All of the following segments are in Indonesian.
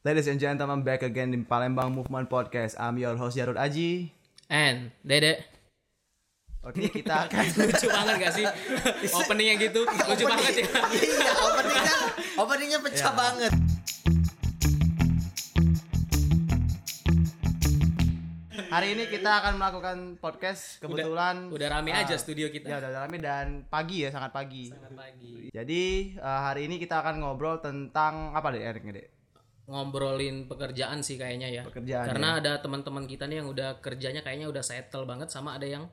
Ladies and gentlemen, back again in Palembang Movement Podcast. I'm your host Jarod Aji. And Dede Oke, kita akan lucu banget gak sih openingnya gitu lucu banget ya iya openingnya openingnya pecah banget hari ini kita akan melakukan podcast kebetulan udah rame ah, aja studio kita Ya, udah rame dan pagi ya, sangat pagi. Selamat pagi Jadi eh, hari ini kita akan ngobrol tentang apa deh Erik? Ngobrolin pekerjaan sih kayaknya ya Pekerjaan, karena ada teman-teman kita nih yang udah kerjanya kayaknya udah settle banget sama ada yang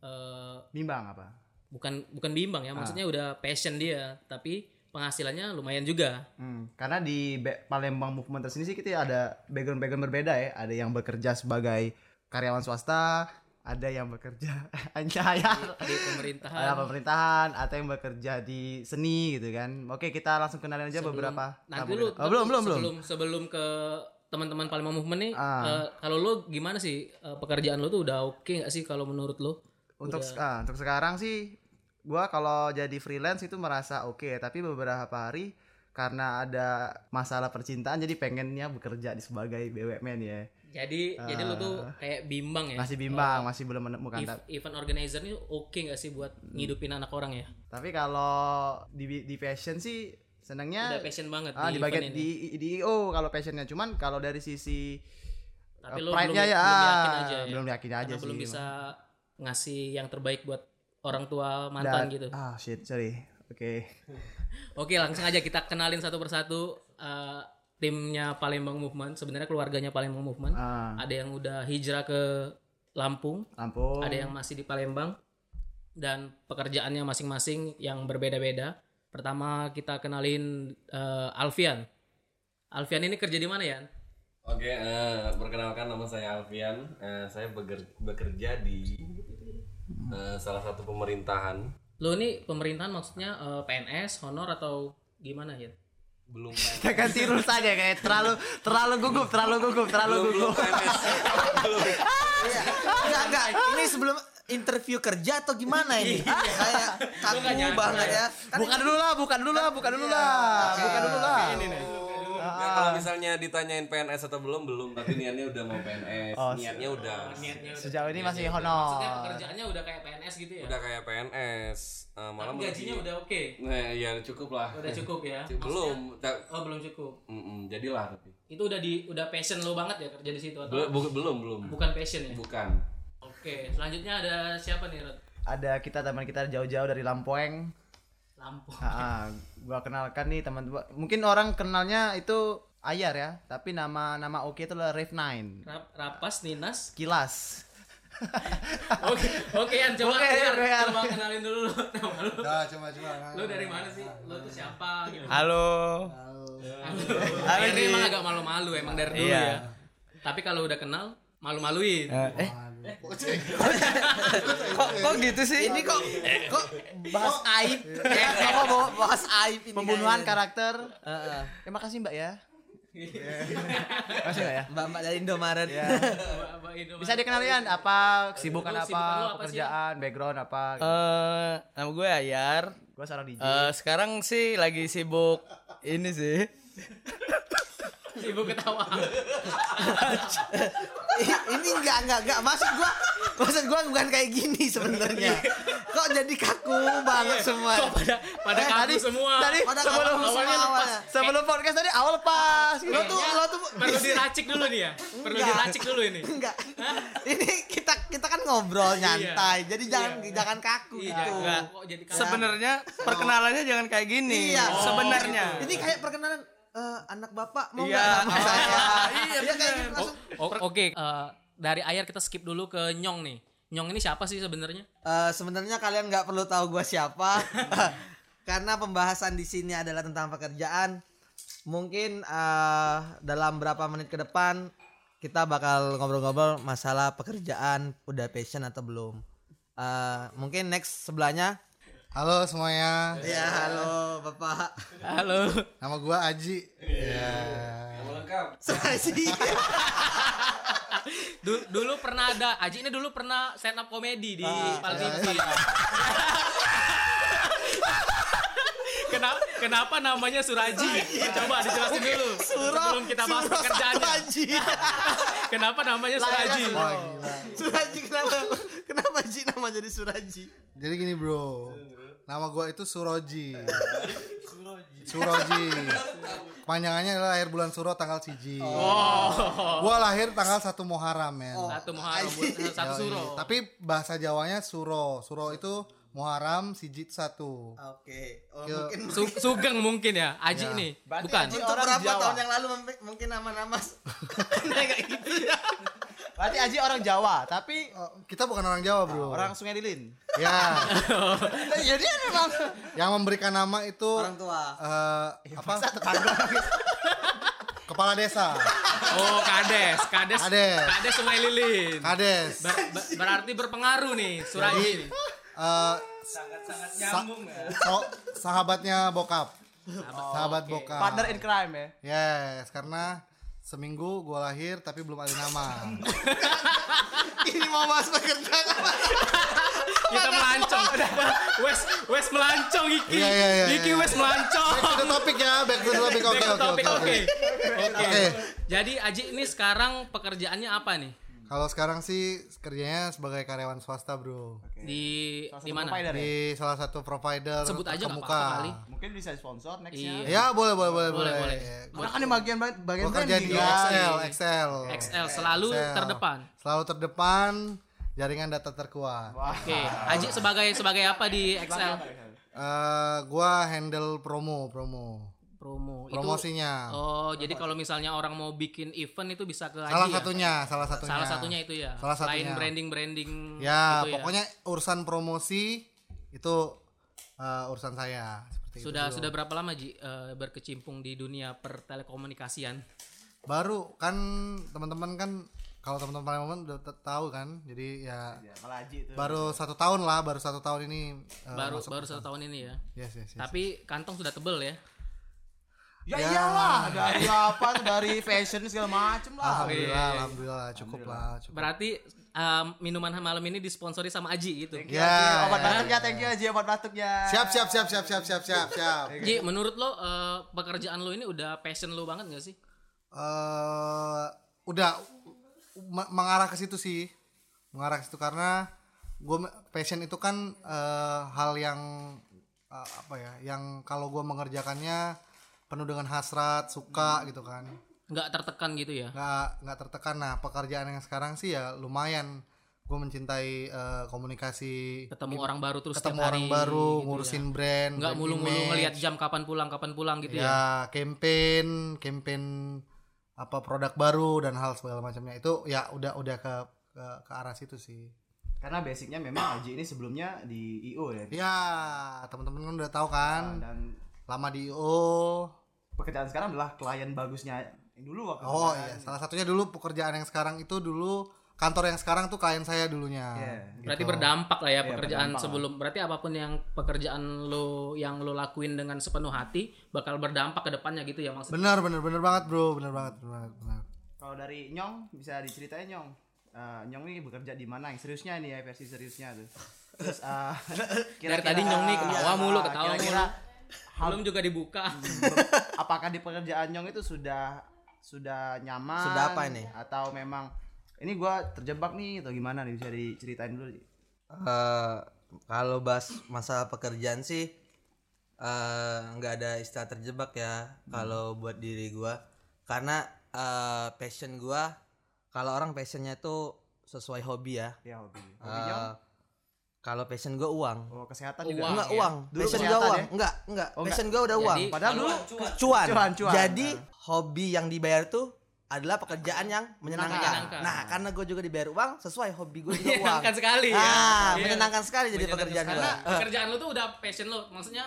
eh, Bimbang apa? bukan bukan bimbang ya maksudnya udah passion dia tapi penghasilannya lumayan juga Hmm, karena di Be- Palembang Movement sini sih kita ada background-background berbeda ya. Ada yang bekerja sebagai karyawan swasta, ada yang bekerja anjay di pemerintahan ada pemerintahan, atau yang bekerja di seni gitu kan. Oke, kita langsung kenalin aja beberapa. nanti tamu lu kita. Oh, belum, belum, belum. sebelum sebelum ke teman-teman Palembang Movement nih Ah. eh, kalau lu gimana sih eh, pekerjaan lu tuh udah oke nggak sih kalau menurut lu Untuk ah, untuk sekarang sih gua kalau jadi freelance itu merasa oke, tapi beberapa hari karena ada masalah percintaan jadi pengennya bekerja di sebagai BUMN ya. Jadi jadi lu tuh kayak bimbang ya Masih bimbang, masih belum menemukan. Ev- event organizer ini oke nggak sih buat ngidupin anak orang ya Tapi kalau di di fashion sih senangnya udah passion banget ah, di di, bagian ini di di IO kalau passionnya cuman kalau dari sisi tapi uh, lu belum, pride-nya ya, belum yakin ah, aja ya belum yakin aja Karena sih. belum bisa ngasih yang terbaik buat orang tua mantan Da- gitu Ah shit, sorry. Oke. oke langsung aja kita kenalin satu persatu eh, timnya Palembang Movement sebenarnya keluarganya Palembang Movement Ah, ada yang udah hijrah ke Lampung Lampung. ada yang masih di Palembang dan pekerjaannya masing-masing yang berbeda-beda. Pertama kita kenalin eh, Alfian. Alfian ini kerja di mana ya? Oke, eh, perkenalkan nama saya Alfian. Eh, saya bekerja di eh, salah satu pemerintahan. Lo ini pemerintahan maksudnya eh, PNS, honor atau gimana ya? Belum Kita ganti rules aja kayak terlalu terlalu gugup, terlalu gugup, terlalu gugup. Belum. Iya. enggak enggak ini sebelum interview kerja atau gimana ini kayak kaku banget ya. ya kan Bukan dulu lah, bukan dulu lah, bukan dulu lah. Bukan dulu lah. Ya, kalau misalnya ditanyain PNS atau belum, belum. Tapi niatnya udah mau PNS. Oh, niatnya udah. Niatnya udah- Sejauh ini masih Maksudnya honor. pekerjaannya udah kayak PNS gitu ya? Udah kayak PNS. Eh, malah Tapi gajinya udah oke. Nah, ya cukup lah. Udah cukup ya? Belum. Ta- Oh, belum cukup. Mm-mm, jadilah tapi. Itu udah di udah passion lo banget ya kerja di situ atau Belum, bu- belum, belum. bukan passion ya? Bukan. Oke, selanjutnya ada siapa nih, Rod? Ada kita teman kita jauh-jauh dari Lampung. Lampung. Ah, gua kenalkan nih teman-teman. Mungkin orang kenalnya itu Ayar ya, tapi nama nama oke itu adalah Rave Nine. Rap- Rapas, Ninas, Kilas. Oke, oke Yan, coba Oke, Yan, Yan. coba kenalin dulu lu. nama lu. Nah, coba coba. Lu dari mana sih? Lu tuh siapa gitu. Halo. Halo. Ini emang agak malu-malu emang dari dulu Iya. ya. Tapi kalau udah kenal malu-maluin. Eh. kok kok gitu sih? ini kok kok bahas aib ya kok bawa bahas aib ini Pembunuhan karakter. Heeh. Terima kasih Mbak ya. Makasih Mbak ya. mbak-mbak dari Indomaret Mbak Indo, Bisa dikenalin apa kesibukan apa, apa pekerjaan, background apa. Eh, nama gue Ayar. Gua seorang DJ. Eh, sekarang sih lagi sibuk ini sih. Ibu ketawa. Ini enggak enggak enggak maksud gua maksud gua bukan kayak gini sebenarnya kok jadi kaku banget semua Kok pada pada Eh, kaku tadi- semua. tadi Pada sebelum kaku semua awalnya lepas. awalnya. sebelum podcast tadi awal pas. gitu. lo tuh lo tuh Perlu diracik dulu nih ya. Perlu Enggak. diracik dulu ini. enggak ini kita kita kan ngobrol nyantai jadi jangan Iya. jangan kaku Iya, gitu Enggak. kok jadi kaku. Sebenarnya perkenalannya jangan kayak gini. Iya. Sebenarnya. ini kayak perkenalan eh, anak bapak mau Iya. nggak sama Oh, saya iya, Dia kayak bener. gitu langsung Oke, eh, dari Ayar kita skip dulu ke Nyong nih. Nyong ini siapa sih sebenarnya? Eh, sebenarnya kalian nggak perlu tahu gua siapa karena pembahasan di sini adalah tentang pekerjaan mungkin eh, dalam berapa menit ke depan kita bakal ngobrol-ngobrol masalah pekerjaan udah passion atau belum Eh, mungkin next sebelahnya Halo semuanya, ya halo bapak Halo. nama gua Aji. Ya. Nama lengkap. sih Du- dulu pernah ada Aji ini dulu pernah stand up komedi di Pal TV. kenapa kenapa namanya Suraji? Coba dijelasin dulu. Sebelum kita bahas pekerjaannya. Kenapa namanya Suraji? Gila. Suraji kenapa? Kenapa Ji nama jadi Suraji? Jadi gini bro, nama gua itu Suroji. Suroji. Kepanjangannya adalah lahir bulan Suro tanggal siji. Gua lahir tanggal 1 Muharram men. Satu Muharram, satu Yoi. Suro. Tapi bahasa Jawanya Suro. Suro itu Muharram siji satu. Oke. Oh, Yo. mungkin Su- Sugeng mungkin ya, Aji Ya. nih. Berarti Bukan. Aji- untuk orang berapa Jawa. tahun yang lalu mungkin nama-nama kayak gitu ya. Berarti Aji orang Jawa, tapi Oh, kita bukan orang Jawa bro. orang Sungai Lilin. Ya, ya dia memang yang memberikan nama itu Orang tua. eh, apa? Kepala desa. Oh, Kades, Kades. Kades. Kades Sungai Lilin. Kades. Ber- ber- berarti berpengaruh nih Suraji. nih. Eh, sa- so- sahabatnya bokap. Sahabat oke. bokap. partner in crime ya. Yes, karena seminggu gua lahir tapi belum ada nama. Ini mau bahas pekerjaan apa? Kita melancong. Wes Wes melancong iki. Iya, iya, iya, Iki iya. Wes melancong. Back to the topic ya, back to the topic. Oke, Back to oke, topic, oke. oke. oke. Oke. Oke. Jadi Aji ini sekarang pekerjaannya apa nih? Kalau sekarang sih kerjanya sebagai karyawan swasta, Bro. Di Salah di satu mana? provider ya? Di salah satu provider Sebut aja apa-apa kali. Mungkin bisa sponsor next Iya. Ya, boleh, boleh, boleh, Boleh, boleh. boleh. Karena kan di bagian bagian Gua kerja di? Excel, Excel. XL selalu Excel. terdepan. Selalu terdepan, jaringan data terkuat. Oke. Aji sebagai sebagai apa di XL? Eh, gua handle promo, promo. Promo. Itu- Promosinya. Oh, jadi kalau misalnya orang mau bikin event itu bisa ke salah ya? satunya, salah satunya. Salah satunya itu ya. Salah satunya. branding-branding Ya, gitu pokoknya urusan promosi itu eh, urusan saya seperti sudah itu. sudah berapa lama Ji eh, berkecimpung di dunia pertelekomunikasian? Baru kan teman-teman kan kalau teman-teman teman udah t- tahu kan. Jadi ya Ya, itu. baru satu tahun lah, baru satu tahun ini eh, baru masuk. baru satu tahun ini ya. Yes, yes, yes. Tapi kantong sudah tebel ya. Ya, Ya. iyalah, dari apa dari fashion segala macem lah. Alhamdulillah, alhamdulillah cukup lah, cukup. Berarti eh, minuman malam ini disponsori sama Aji gitu. Thank you, Ya, Aji. obat ya. batuknya, thank you Aji obat batuknya. Siap, siap, siap, siap, siap, siap, siap, siap. Ji, menurut lo eh, pekerjaan lo ini udah passion lo banget gak sih? eh udah me- mengarah ke situ sih mengarah ke situ karena gue passion itu kan eh, hal yang eh, apa ya yang kalau gue mengerjakannya penuh dengan hasrat suka gitu kan. Nggak tertekan gitu ya? nggak nggak tertekan. Nah pekerjaan yang sekarang sih ya lumayan. Gue mencintai eh, komunikasi Ketemu orang baru terus ketemu setiap orang hari baru gitu ngurusin ya. brand Nggak mulu-mulu ngelihat jam kapan pulang kapan pulang gitu ya. ya campaign campaign apa produk baru dan hal segala macamnya. Itu ya udah udah ke ke, ke arah situ sih. Karena basicnya memang Aji ini sebelumnya di IO ya. ya teman-teman kan udah tahu kan? Dan lama di IO pekerjaan sekarang adalah klien bagusnya yang dulu waktu oh kan. iya salah satunya dulu pekerjaan yang sekarang itu dulu kantor yang sekarang tuh klien saya dulunya Iya. Berarti Gitu. berdampak lah ya Iya, pekerjaan berdampak. sebelum. Berarti apa pun yang pekerjaan lo yang lo lakuin dengan sepenuh hati bakal berdampak ke depannya gitu ya maksudnya. benar benar benar banget bro benar banget benar banget benar. Kalau dari Nyong bisa diceritain Nyong. Eh, Nyong ini bekerja di mana? Yang seriusnya nih ya versi seriusnya tuh. Terus eh, Dari tadi Nyong nih ketawa mulu, ketawa kira-kira Belum juga dibuka. apakah di pekerjaan Nyong itu sudah sudah nyaman? Sudah apa ini? Atau memang ini gua terjebak nih atau gimana nih bisa diceritain dulu. Eh, kalau bahas masalah pekerjaan sih eh, nggak ada istilah terjebak ya kalau buat diri gua karena eh, passion gua kalau orang passionnya itu sesuai hobi ya Ya hobi. Hobi Nyong? Kalau passion gua uang Oh, kesehatan Uang. juga. enggak ya. uang Dulu passion gua kesehatan uang ya? enggak enggak Oh, passion gua udah uang Jadi- Padahal dulu cuan. Cuan, cuan. Jadi hobi yang dibayar tuh adalah pekerjaan yang menyenangkan. Menyenangkan. Nah, karena gue juga dibayar uang sesuai hobi gue juga uang. Menyenangkan sekali ya. Ah, Iya. menyenangkan sekali jadi Menyenangkan pekerjaan gue. Karena pekerjaan lo tuh udah passion lo. Maksudnya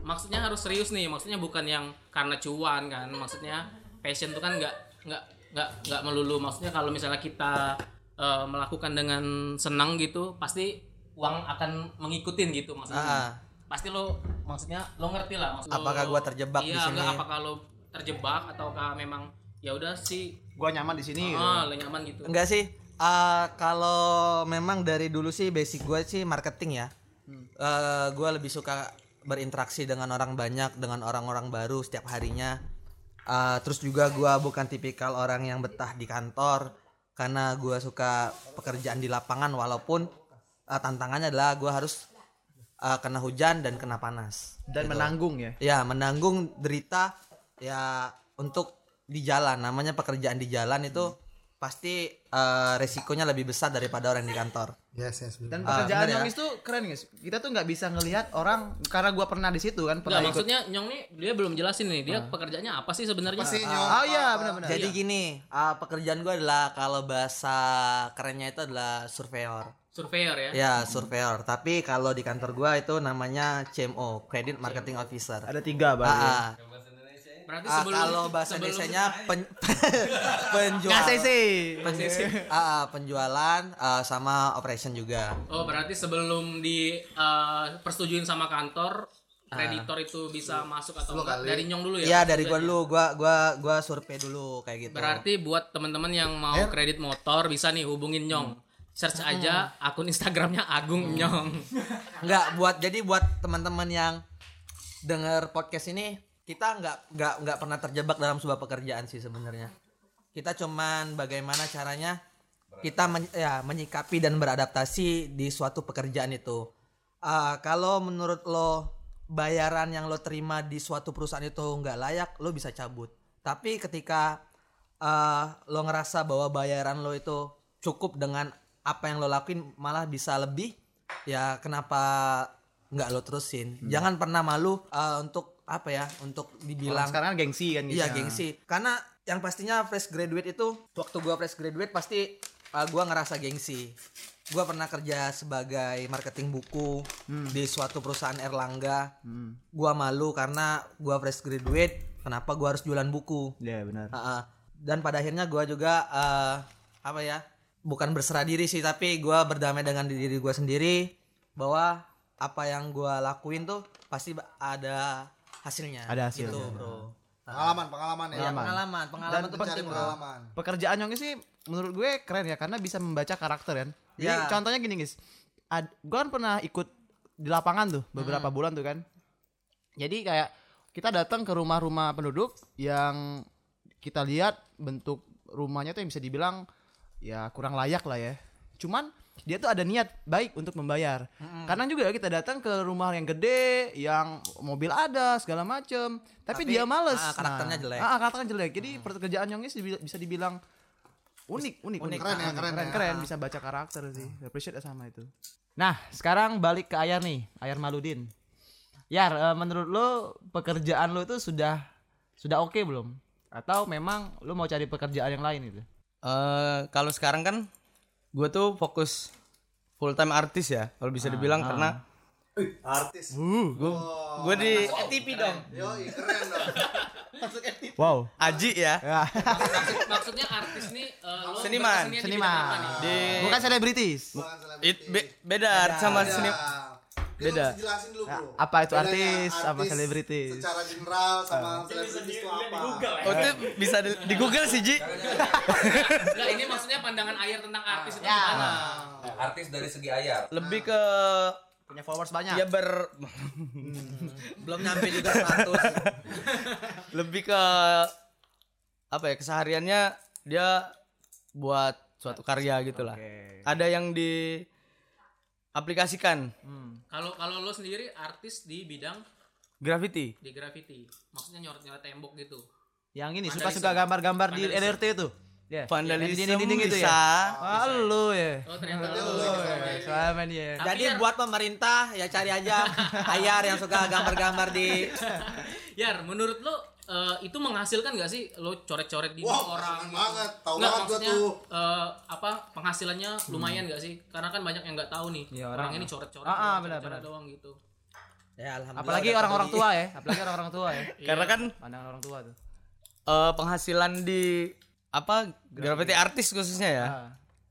maksudnya harus serius nih. Maksudnya bukan yang karena cuan kan. Maksudnya passion tuh kan nggak nggak nggak nggak melulu. Maksudnya kalau misalnya kita eh, melakukan dengan senang gitu, pasti uang akan mengikutin gitu maksudnya. Ah. Pasti lo maksudnya lo ngerti lah maksud lo- Apakah gua terjebak di iya, sini? enggak, apakah lo terjebak ataukah memang ya udah sih gua nyaman di sini gitu. ah, lo nyaman gitu. Enggak sih. eh, kalau memang dari dulu sih basic gue sih marketing ya. gue lebih suka berinteraksi dengan orang banyak, dengan orang-orang baru setiap harinya. Uh, terus juga gua bukan tipikal orang yang betah di kantor karena gua suka pekerjaan di lapangan walaupun uh, tantangannya adalah gua harus uh, kena hujan dan kena panas Dan menanggung ya. ya menanggung derita ya untuk di jalan namanya pekerjaan di jalan itu pasti uh, resikonya lebih besar daripada orang di kantor Yes, yes. Dan Ah, pekerjaan bener ya. Nyongis tuh keren guys. Kita tuh nggak bisa ngelihat orang karena gua pernah di situ kan, pernah ikut. maksudnya Nyong nih dia belum jelasin nih, dia pekerjaannya apa sih sebenarnya? Sih, Nyong? Oh iya, benar-benar. jadi gini uh, pekerjaan gue adalah kalau bahasa kerennya itu adalah surveyor Surveyor ya. ya surveyor tapi kalau di kantor gua itu namanya CMO Credit Marketing Officer Ada tiga Ah, bang. ah. Berarti Ah, sebelum kalau bahasa sebelum- Indonesia pen, penjual Nggak sih. pen- ah, ah, penjualan ah, sama operation juga Oh, berarti sebelum di eh, persetujuin sama kantor, kreditor itu bisa masuk atau enggak dari Nyong dulu ya? Iya dari gua dulu, gua gua gua survei dulu kayak gitu. Berarti buat teman-teman yang mau kredit motor bisa nih hubungin Nyong. Search aja akun Instagramnya Agung Nyong. Enggak buat jadi buat teman-teman yang denger podcast ini kita nggak nggak nggak pernah terjebak dalam sebuah pekerjaan sih sebenarnya. Kita cuman bagaimana caranya kita men- ya menyikapi dan beradaptasi di suatu pekerjaan itu. Ah, kalau menurut lo bayaran yang lo terima di suatu perusahaan itu nggak layak, lo bisa cabut. Tapi ketika ah, lo ngerasa bahwa bayaran lo itu cukup dengan apa yang lo lakuin malah bisa lebih, ya kenapa nggak lo terusin? Jangan pernah malu ah, untuk apa ya? Untuk dibilang Sekarang kan gengsi kan Iya gitu. gengsi. Karena yang pastinya fresh graduate itu waktu gua fresh graduate pasti uh, gua ngerasa gengsi. Gua pernah kerja sebagai marketing buku di suatu perusahaan Erlangga. Gua malu karena gua fresh graduate, kenapa gua harus jualan buku? Iya benar. Ah, ah. Dan pada akhirnya gua juga uh, apa ya? Bukan berserah diri sih, tapi gua berdamai dengan diri gua sendiri bahwa apa yang gua lakuin tuh pasti ada hasilnya. Ada hasilnya. Gitu, bro. Pengalaman, pengalaman ya. Iya, pengalaman, pengalaman tuh Mencari penting, bro. pengalaman. Pekerjaan Nyongis sih menurut gue keren ya karena bisa membaca karakter kan. Jadi Iya. contohnya gini guys. Ad, gue kan pernah ikut di lapangan tuh beberapa Hmm. bulan tuh kan. Jadi kayak kita datang ke rumah-rumah penduduk yang kita lihat bentuk rumahnya tuh yang bisa dibilang ya kurang layak lah ya. Cuman dia tuh ada niat baik untuk membayar. Kadang juga kita datang ke rumah yang gede, yang mobil ada segala macem, tapi, Tapi, dia males. ah, karakternya jelek. Ah, ah, karakternya jelek. Jadi pekerjaan Nyongis dibil- bisa dibilang unik, unik, unik. Keren ya, keren keren, ya. keren, bisa baca karakter sih. Appreciate sama itu. Nah, sekarang balik ke Ayar nih, Ayar Maludin. Yar, eh, menurut lo pekerjaan lo itu sudah sudah oke belum? Atau memang lo mau cari pekerjaan yang lain gitu? Eh kalau sekarang kan gue tuh fokus full time artis ya kalau bisa dibilang karena Artis. gue di TV dong. Yo, keren dong. Wow. Aji ya Maksud- maksudnya artis nih lo Seniman. di Seniman. nih? di Bukan selebritis. Bukan selebriti. it be- beda sama seni Beda. jelasin dulu, Bro. apa itu Bedanya artis sama artis selebritis? Secara general sama selebritis itu apa? oh itu bisa di, di Google sih Ji Enggak, ini maksudnya pandangan air tentang artis itu Ya. gimana? Artis dari segi ayar. lebih ke Punya followers banyak. ya ber Belum nyampe juga 100. lebih ke apa ya kesehariannya dia buat suatu karya gitulah ada yang di aplikasikan Kalau kalau lo sendiri artis di bidang graffiti di graffiti, maksudnya nyoret-nyoret tembok gitu. Yang ini suka-suka gambar-gambar di. LRT itu. Ya. vandalisme Yang di dinding-dinding itu bisa ya. Ah, lu ya. Oh ternyata. Sama dia. Tapi Jadi ya- buat pemerintah ya cari aja ayar yang suka gambar-gambar di Yar, menurut lo eh, itu menghasilkan gak sih lo coret-coret di Wah, orang? seneng banget. Tahu Nggak, banget maksudnya, tuh. eh, apa penghasilannya lumayan gak sih? Karena kan banyak yang nggak tahu nih. Iya, orang, orang- ini coret-coret. Ah, ah, doang, benar, benar. doang gitu. Ya alhamdulillah. Apalagi orang-orang tua ya, apalagi orang-orang tua ya. karena kan Pandangan orang tua tuh. eh, penghasilan di apa graffiti artis khususnya ya Ah.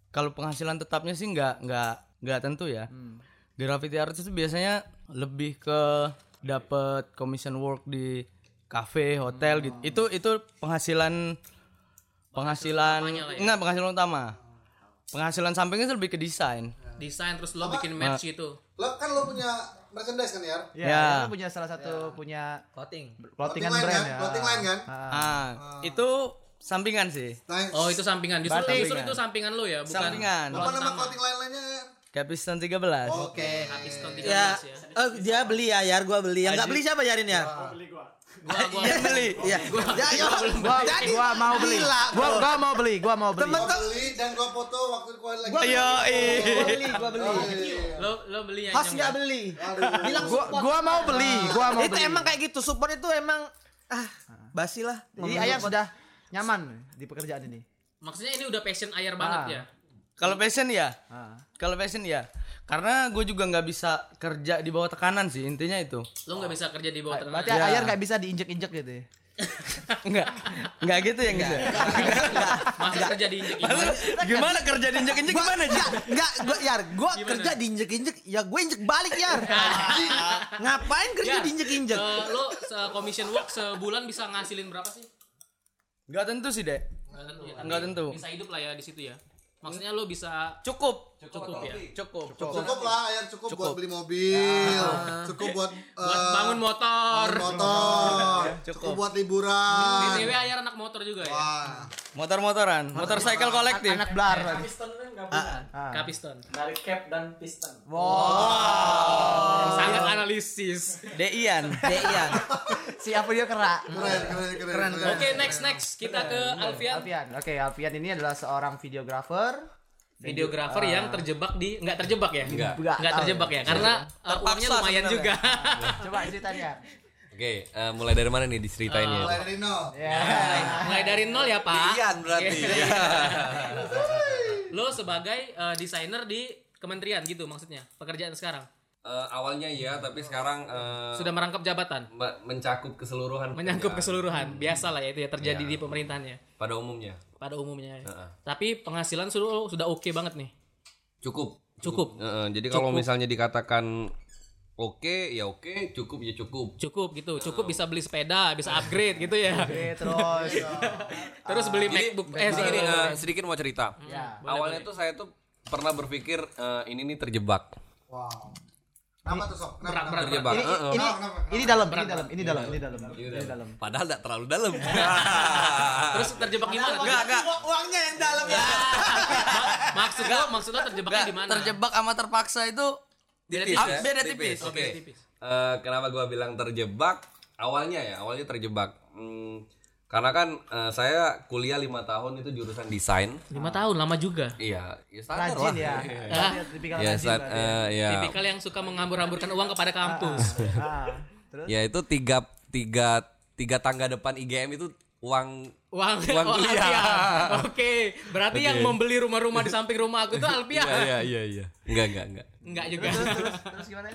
kalau penghasilan tetapnya sih nggak nggak nggak tentu ya graffiti artis itu biasanya lebih ke dapat commission work di cafe hotel gitu itu itu penghasilan penghasilan ya. enggak penghasilan utama penghasilan sampingnya sih lebih ke desain Desain terus lo bikin match gitu. Lo kan lo punya merchandise kan ya? Ya, Ya. dia punya salah satu punya Clothing. clothingan line brand kan? ya. Clothing line kan? Ah, itu sampingan sih. Oh itu sampingan. Justru, Berarti- justru itu sampingan lo ya, bukan Sampingan. apa nama clothing line-nya? Yan? Capiston 13. Oke. Piston 13 Ya, ya. eh, dia beli ya, Yar, gua beli. Yang nggak beli siapa Yarin ya? Gua gua Dia beli. Iya. Ya, yo. Gua, Jadi, gua mau beli. Gua, gua mau beli. Gua mau beli. Temen Gua beli dan gua foto waktu gua lagi. Yo, Gua beli, gua beli. lo lo beli yang Host yang- nggak beli. Bilang Gua, gua mau beli. Gua mau itu beli. emang kayak gitu. Support itu emang ah basi lah. Jadi ayah sudah nyaman di pekerjaan ini. Maksudnya ini udah passion Ayar banget Ah. ya. Kalau passion ya, Ah. kalau passion ya, karena gue juga nggak bisa kerja di bawah tekanan sih intinya itu. Lo nggak bisa kerja di bawah tekanan. Berarti Ya. ayah nggak bisa diinjek-injek gitu ya. Enggak, enggak gitu ya gitu. Masa kerja di injek Gimana kerja diinjek-injek gimana Ji? Enggak, gua Yar, gua Gimana? kerja diinjek-injek, ya gue injek balik Yar. Ngapain kerja Ya. diinjek-injek? Eh, lo se commission work sebulan bisa ngasilin berapa sih? Enggak tentu sih, Dek. Nggak tentu ya. tentu. Bisa hidup lah ya di situ ya. Maksudnya lo bisa Cukup. Cukup ya. Cukup. Cukup lah, ayah cukup, buat beli mobil, cukup buat Buat eh, bangun motor. bangun motor, cukup buat liburan. BTW Ayar anak motor juga ya. Wah, Motor-motoran, motorcycle kolektif. Anak blar. Kapiston. dari cap dan piston Sangat analisis. Deian. Dean. Si Alvio kerak. keren, keren, keren. keren. Oke, next next kita ke Alfian. Alfian. Oke, Alfian ini adalah seorang videografer. Videografer yang terjebak di nggak terjebak ya? Enggak. Enggak. Nggak terjebak ya? Karena uh, uangnya lumayan sebenarnya. juga. Coba ceritanya. Oke, eh, mulai dari mana nih diceritainnya? Mulai dari nol. Ya. Mulai dari nol ya, Pak. Dean berarti. Iya. Lo sebagai uh, desainer di kementerian gitu maksudnya pekerjaan sekarang Eh, awalnya iya, tapi sekarang eh, sudah merangkap jabatan me- mencakup keseluruhan menyangkut keseluruhan biasa lah ya itu ya terjadi Iya. di pemerintahannya pada umumnya. pada umumnya ya. Heeh. tapi penghasilan sudah sudah oke banget nih Cukup. Cukup. Heeh, jadi kalau misalnya dikatakan oke, ya oke, cukup ya cukup. cukup gitu cukup bisa beli sepeda bisa upgrade gitu ya terus. terus beli Jadi, MacBook eh, eh sedikit, sorry. sedikit mau cerita. Ya. Awalnya tuh saya tuh pernah berpikir eh, ini nih terjebak. Wow. Kenapa tuh sok? Kenapa? berat berat Terjebak. Ini, Heeh. ini, Kenapa, kenapa? ini dalam, ini dalam, ini dalam, ini dalam, ini dalam. Padahal tidak terlalu dalam. terus terjebak gimana Enggak, enggak. Uangnya yang dalam ya. maksud lo maksud lo terjebaknya di mana Terjebak sama terpaksa itu Beda Tipis ya? beda tipis. Oke, Oke. tipis. Eh, kenapa gua bilang terjebak? Awalnya ya, awalnya terjebak. Hmm, karena kan eh, saya kuliah lima tahun itu jurusan desain. lima tahun lama juga Iya, ya standar Rajin lah. ya. Ah. Tipikal Ya, rajin saat, berarti. eh, ya, tipikal yang suka menghambur-hamburkan uang kepada kampus Ah, terus ya itu tiga tiga tiga tangga depan IGM itu uang uang Uang oh, kuliah. Oke, berarti yang membeli rumah-rumah di samping rumah aku tuh Alfian. Iya iya iya. Enggak enggak enggak. Enggak juga. terus gimana?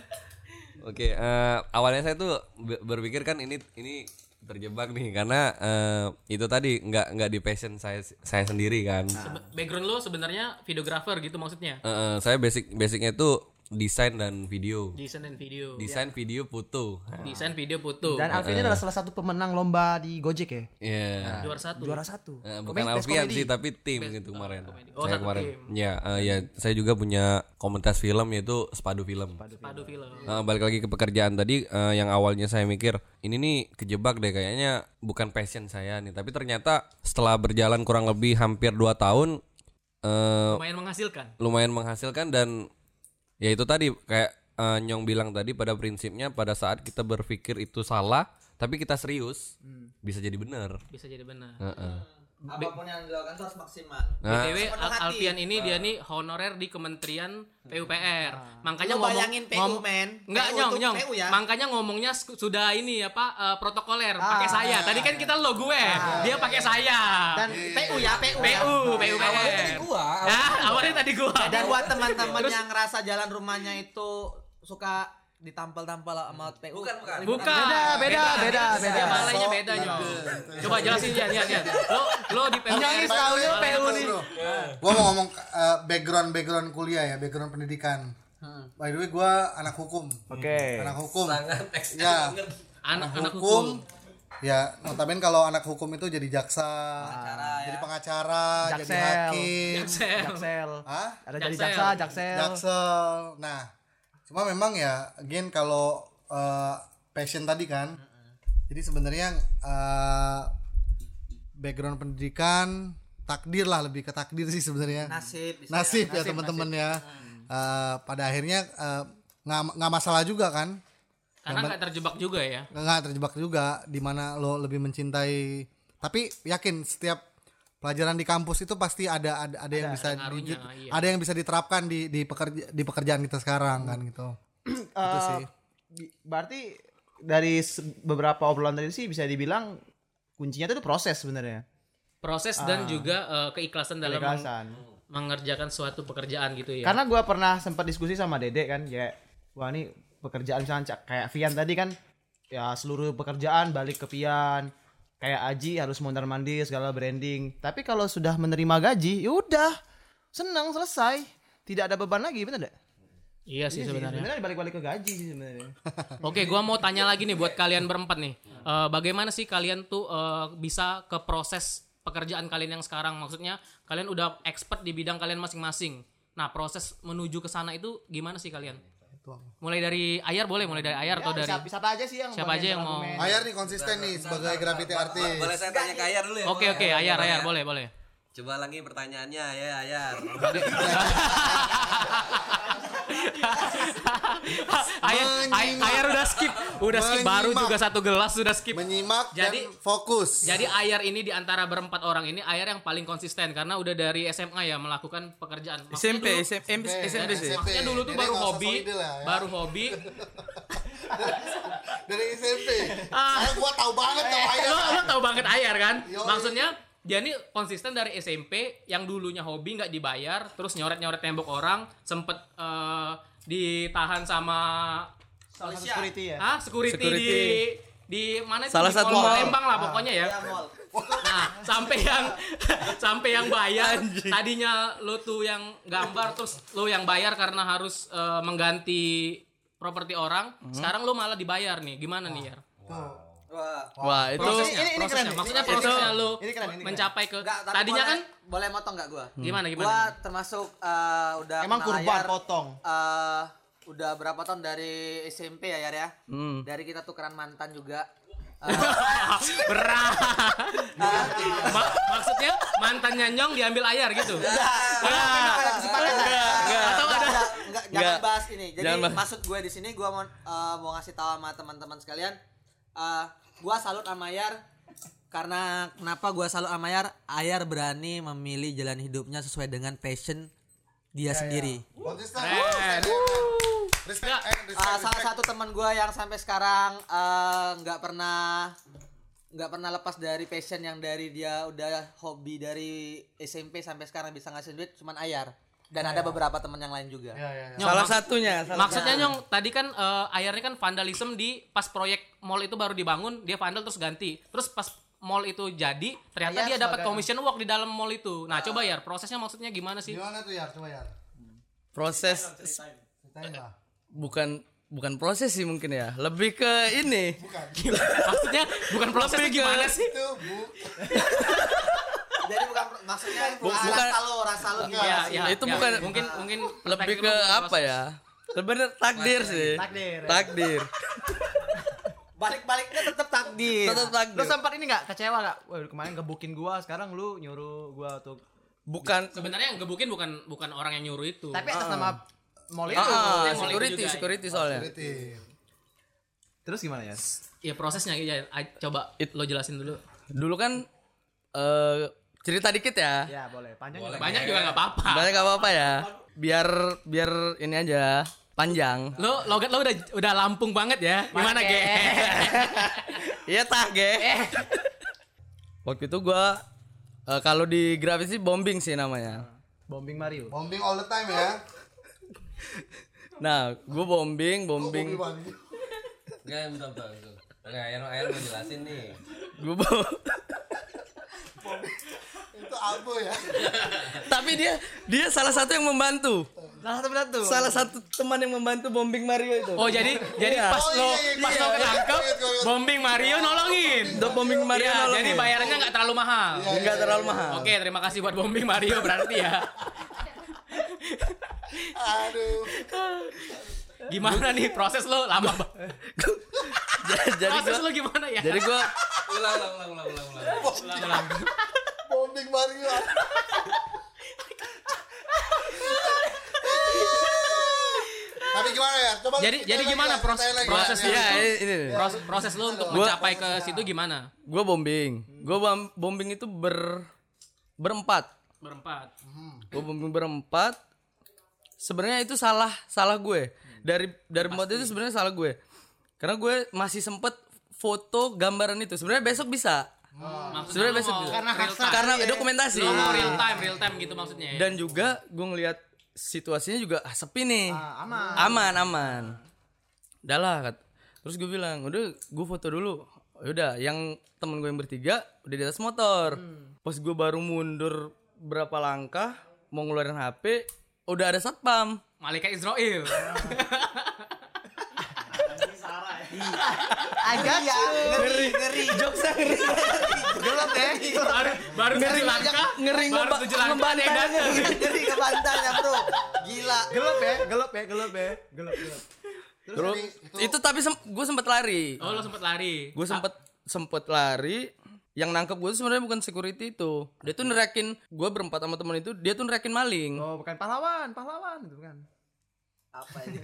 Oke, eh, awalnya saya tuh be- berpikir kan ini ini terjebak nih karena eh, itu tadi nggak nggak di passion saya saya sendiri kan. Background lo sebenarnya videografer gitu maksudnya. Eh, saya basic basicnya tuh desain dan video. Desain dan video. Desain video foto. Desain video foto. Dan Alfian ini adalah salah satu pemenang lomba di Gojek ya. Iya. Juara satu. Juara satu. Eh, bukan best komedi. sih tapi tim gitu kemarin. Oh, saya kemarin. tim. Ya, eh, ya saya juga punya komunitas film yaitu Spadu Film. Padu film. Eh, balik lagi ke pekerjaan tadi eh, yang awalnya saya mikir ini nih kejebak deh kayaknya bukan passion saya nih tapi ternyata setelah berjalan kurang lebih hampir 2 tahun eh, Lumayan menghasilkan. lumayan menghasilkan dan ya itu tadi kayak eh, Nyong bilang tadi pada prinsipnya pada saat kita berpikir itu salah tapi kita serius bisa jadi benar. Bisa jadi benar. Heeh. Apa pun yang dilakukan itu harus maksimal. Nah, BTW Al- hati. Alfian ini dia nih honorer di Kementerian PUPR. Makanya Lu ngomong bayangin PU, ngom- men. Enggak PU nyong nyong. PU ya. Makanya ngomongnya sudah ini apa eh, protokoler pakai saya. Tadi kan kita lo gue. Dia pakai saya. Dan PU ya, PU. ya. PU, PUPR. gua. Nah, awalnya tadi gua. Dan buat teman-teman yang ngerasa jalan rumahnya itu suka ditampal-tampal sama PU. Bukan, bukan. Bukan. Beda, beda, beda, beda. Dia malainya beda nyong. Coba jelasin ya, ya, ya. Lo lo di PUPR. Nyongis taunya Bro, PU bro, nih. Gua mau ngomong eh, background background kuliah ya, background pendidikan. By the way, gua anak hukum. Oke. Anak hukum. Ya, Anak-anak hukum. hukum. Ya, notabene kalau anak hukum itu jadi jaksa, jadi pengacara, jadi Jaksel. hakim, Jaksel. Jaksel. Hah? Ada jadi Jaksel. jaksa, jaksel. Jaksel. Nah, cuma memang ya again kalau eh, passion tadi kan jadi sebenarnya eh, background pendidikan takdir lah lebih ke takdir sih sebenarnya. Nasib bisa nasib ya. teman-teman ya. Eh, pada akhirnya eh, nggak nggak masalah juga kan. Karena nggak terjebak juga ya. nggak terjebak juga di mana lo lebih mencintai. Tapi yakin setiap pelajaran di kampus itu pasti ada ada, ada yang bisa di- iya. ada yang bisa diterapkan di di pekerja di pekerjaan kita sekarang kan gitu itu sih Bi- berarti dari beberapa obrolan tadi sih bisa dibilang kuncinya itu proses sebenarnya. Proses dan juga eh, keikhlasan dalam meng- Keikhlasan. mengerjakan suatu pekerjaan gitu ya. Karena gua pernah sempat diskusi sama Dede kan, ya wah ini pekerjaan misalnya Cak, kayak Vian tadi kan, ya seluruh pekerjaan balik ke Pian. Kayak Aji harus mondar mandir segala branding. Tapi kalau sudah menerima gaji, ya udah senang selesai, tidak ada beban lagi, bener gak? Iya sih sebenarnya. Sebenarnya balik-balik ke gaji sih sebenarnya. Oke, gua mau tanya lagi nih buat kalian berempat nih. Eh, bagaimana sih kalian tuh eh, bisa ke proses pekerjaan kalian yang sekarang? Maksudnya kalian udah expert di bidang kalian masing-masing. Nah, proses menuju ke sana itu gimana sih kalian? Mulai dari Ayar boleh, mulai dari Ayar atau dari siapa, siapa aja sih yang Siapa aja yang mau-? Ayar nih konsisten nih sebagai graffiti artis Boleh saya tanya ke Ayar dulu ya? Oke, oke, Ayar, Ayar, boleh, boleh. Coba lagi pertanyaannya ya Ayar. Ayar, Ay- Ayar udah skip, udah skip baru Menyimak. juga satu gelas sudah skip. menyimak Jadi- dan fokus Jadi Ayar ini di antara berempat orang ini Ayar yang paling konsisten karena udah dari SMA ya melakukan pekerjaan. Maksudnya SMP, dulu- SMP, SMP sih. SMP. Maksudnya dulu tuh Jadi baru hobi, lah ya. baru hobi. dari SMP Ah. Saya gua tahu banget tuh Ayar lo, lo tau banget Ayar kan? Yoi. Maksudnya dia ini konsisten dari SMP yang dulunya hobi nggak dibayar, terus nyoret-nyoret tembok orang, sempet eh, ditahan sama security ya. ah security, Security. di di mana itu Salah di satu mall. Lembang lah pokoknya ya. Ya, mall. Nah, sampai yang sampai yang bayar tadinya lo tuh yang gambar terus lo yang bayar karena harus eh, mengganti properti orang, sekarang lo malah dibayar nih. Gimana nih, Yar? Wah. Wah, itu Prosesnya, ini- ini prosesnya. keren. Maksudnya Ini- prosesnya itu- lo ini keren, ini keren. mencapai ke Enggak, tadinya boleh, kan boleh motong enggak gua? gimana gimana? Gua termasuk eh, udah Emang kurban Ayar, potong. eh, udah berapa tahun dari SMP ya Yar ya? Hmm. Dari kita tukeran mantan juga. Eh, Berat. Ma- maksudnya mantannya Nyong diambil ayar gitu. Enggak, ada kesempatan. enggak. Atau ada enggak, Enggak. jangan bahas ini. Jadi maksud gue di sini gue mau eh, mau ngasih tahu sama teman-teman sekalian eh gue salut sama Ayar karena kenapa gue salut sama Ayar? Ayar berani memilih jalan hidupnya sesuai dengan passion dia sendiri. konsisten Keren. respect Nggak. eh, respect, Ah, salah satu teman gue yang sampai sekarang nggak pernah nggak pernah lepas dari passion yang dari dia udah hobi dari SMP sampai sekarang bisa ngasih duit cuman Ayar dan ada beberapa teman yang lain juga. Ya, ya, ya. Nyong, salah satunya. Salah Maksudnya Nyong tadi kan eh, ayarnya kan vandalisme di pas proyek mall itu baru dibangun, dia vandal terus ganti. Terus pas mall itu jadi, ternyata Ayar dia dapat commission work di dalam mall itu. Nah, coba ya prosesnya maksudnya gimana sih? gimana tuh ya coba ya proses ceritain lah bukan bukan proses sih mungkin ya. Lebih ke ini. maksudnya bukan prosesnya Lebih ke- gimana sih? itu bu Jadi bukan maksudnya bukan- rasa lo, rasa lo gimana Ya, sih? ya, Itu ya. bukan- mungkin mungkin Lebih ke lu bukan apa ya? Sebenarnya takdir sih. Takdir. Takdir. Balik-baliknya tetap takdir. Tetap Lu takdir. sempat ini nggak kecewa nggak? Wah kemarin gebukin gua, sekarang lu nyuruh gua untuk. Bukan Sebenarnya yang gebukin bukan bukan orang yang nyuruh itu. Tapi atas nama mall itu. ah, mall itu security, juga. security soalnya. Berarti. Terus gimana ya? ya prosesnya ya coba lo jelasin dulu. Dulu kan eh cerita dikit ya. Ya boleh. Panjang juga. Banyak juga nggak apa-apa. Banyak gak apa-apa ya. Biar biar ini aja panjang. Lo logat lo udah udah Lampung banget ya. Gimana, Ge? Iya tah, Ge. Waktu itu gua eh, kalau di grafis sih bombing sih namanya. Bombing Mario. bombing all the time ya Nah, gua bombing, bombing. Enggak, bentar, bentar. Enggak, Ayar, Ayar mau jelasin nih. Gua bo- itu abu ya Tapi dia dia salah satu yang membantu. Salah satu satu. Salah satu teman yang membantu bombing Mario itu. Oh jadi jadi Iya. pas Oh, lo iya, iya, pas iya, lo ketangkep bombing Mario nolongin. Untuk bombing Mario nolongin. jadi bayarannya nggak terlalu mahal. Enggak terlalu mahal. Oke, terima kasih buat bombing Mario berarti ya. aduh Gimana nih proses lo lama banget. jadi Proses gua lo gimana ya? jadi gua ulang ulang ulang ulang. ulang. Ulang, ulang. Bombing Mario. Tapi gimana ya? Coba Jadi jadi gimana proses prosesnya ya itu? ini. Proses, proses lo untuk Gua- mencapai ke situ gimana? gua bombing gua bom- bombing itu ber berempat Berempat. gue bombing berempat sebenarnya itu salah salah gue dari dari empat itu sebenarnya salah gue karena gue masih sempet foto gambaran itu sebenarnya besok bisa Maksudnya Sebenarnya lo besok mau juga. karena karena dokumentasi. Lo mau real time, real time gitu maksudnya ya. dan juga gue ngelihat situasinya juga ah, sepi nih. Ah, aman. aman aman. Udah lah kat- terus gue bilang udah gue foto dulu. Udah yang temen gue yang bertiga udah di atas motor. Pas gue baru mundur berapa langkah mau ngeluarin hp udah ada satpam. Malaikat Israel. Agak Iya, ngeri, ngeri. Jokesnya ngeri. gelap ya. baru baru langkah. ngeri baru ngeba- tujuh langkah yang datang. Ngeri ke bantalnya, Bro. Gila. Gelap ya, gelap ya, gelap ya. Gelap, gelap. terus itu, tapi gue sempet lari Oh lo sempet lari. gue sempet sempet lari yang nangkep gue sebenarnya bukan security itu dia tuh nerakin gue berempat sama temen itu dia tuh nerakin maling Oh, bukan pahlawan, pahlawan itu kan. Apa ini?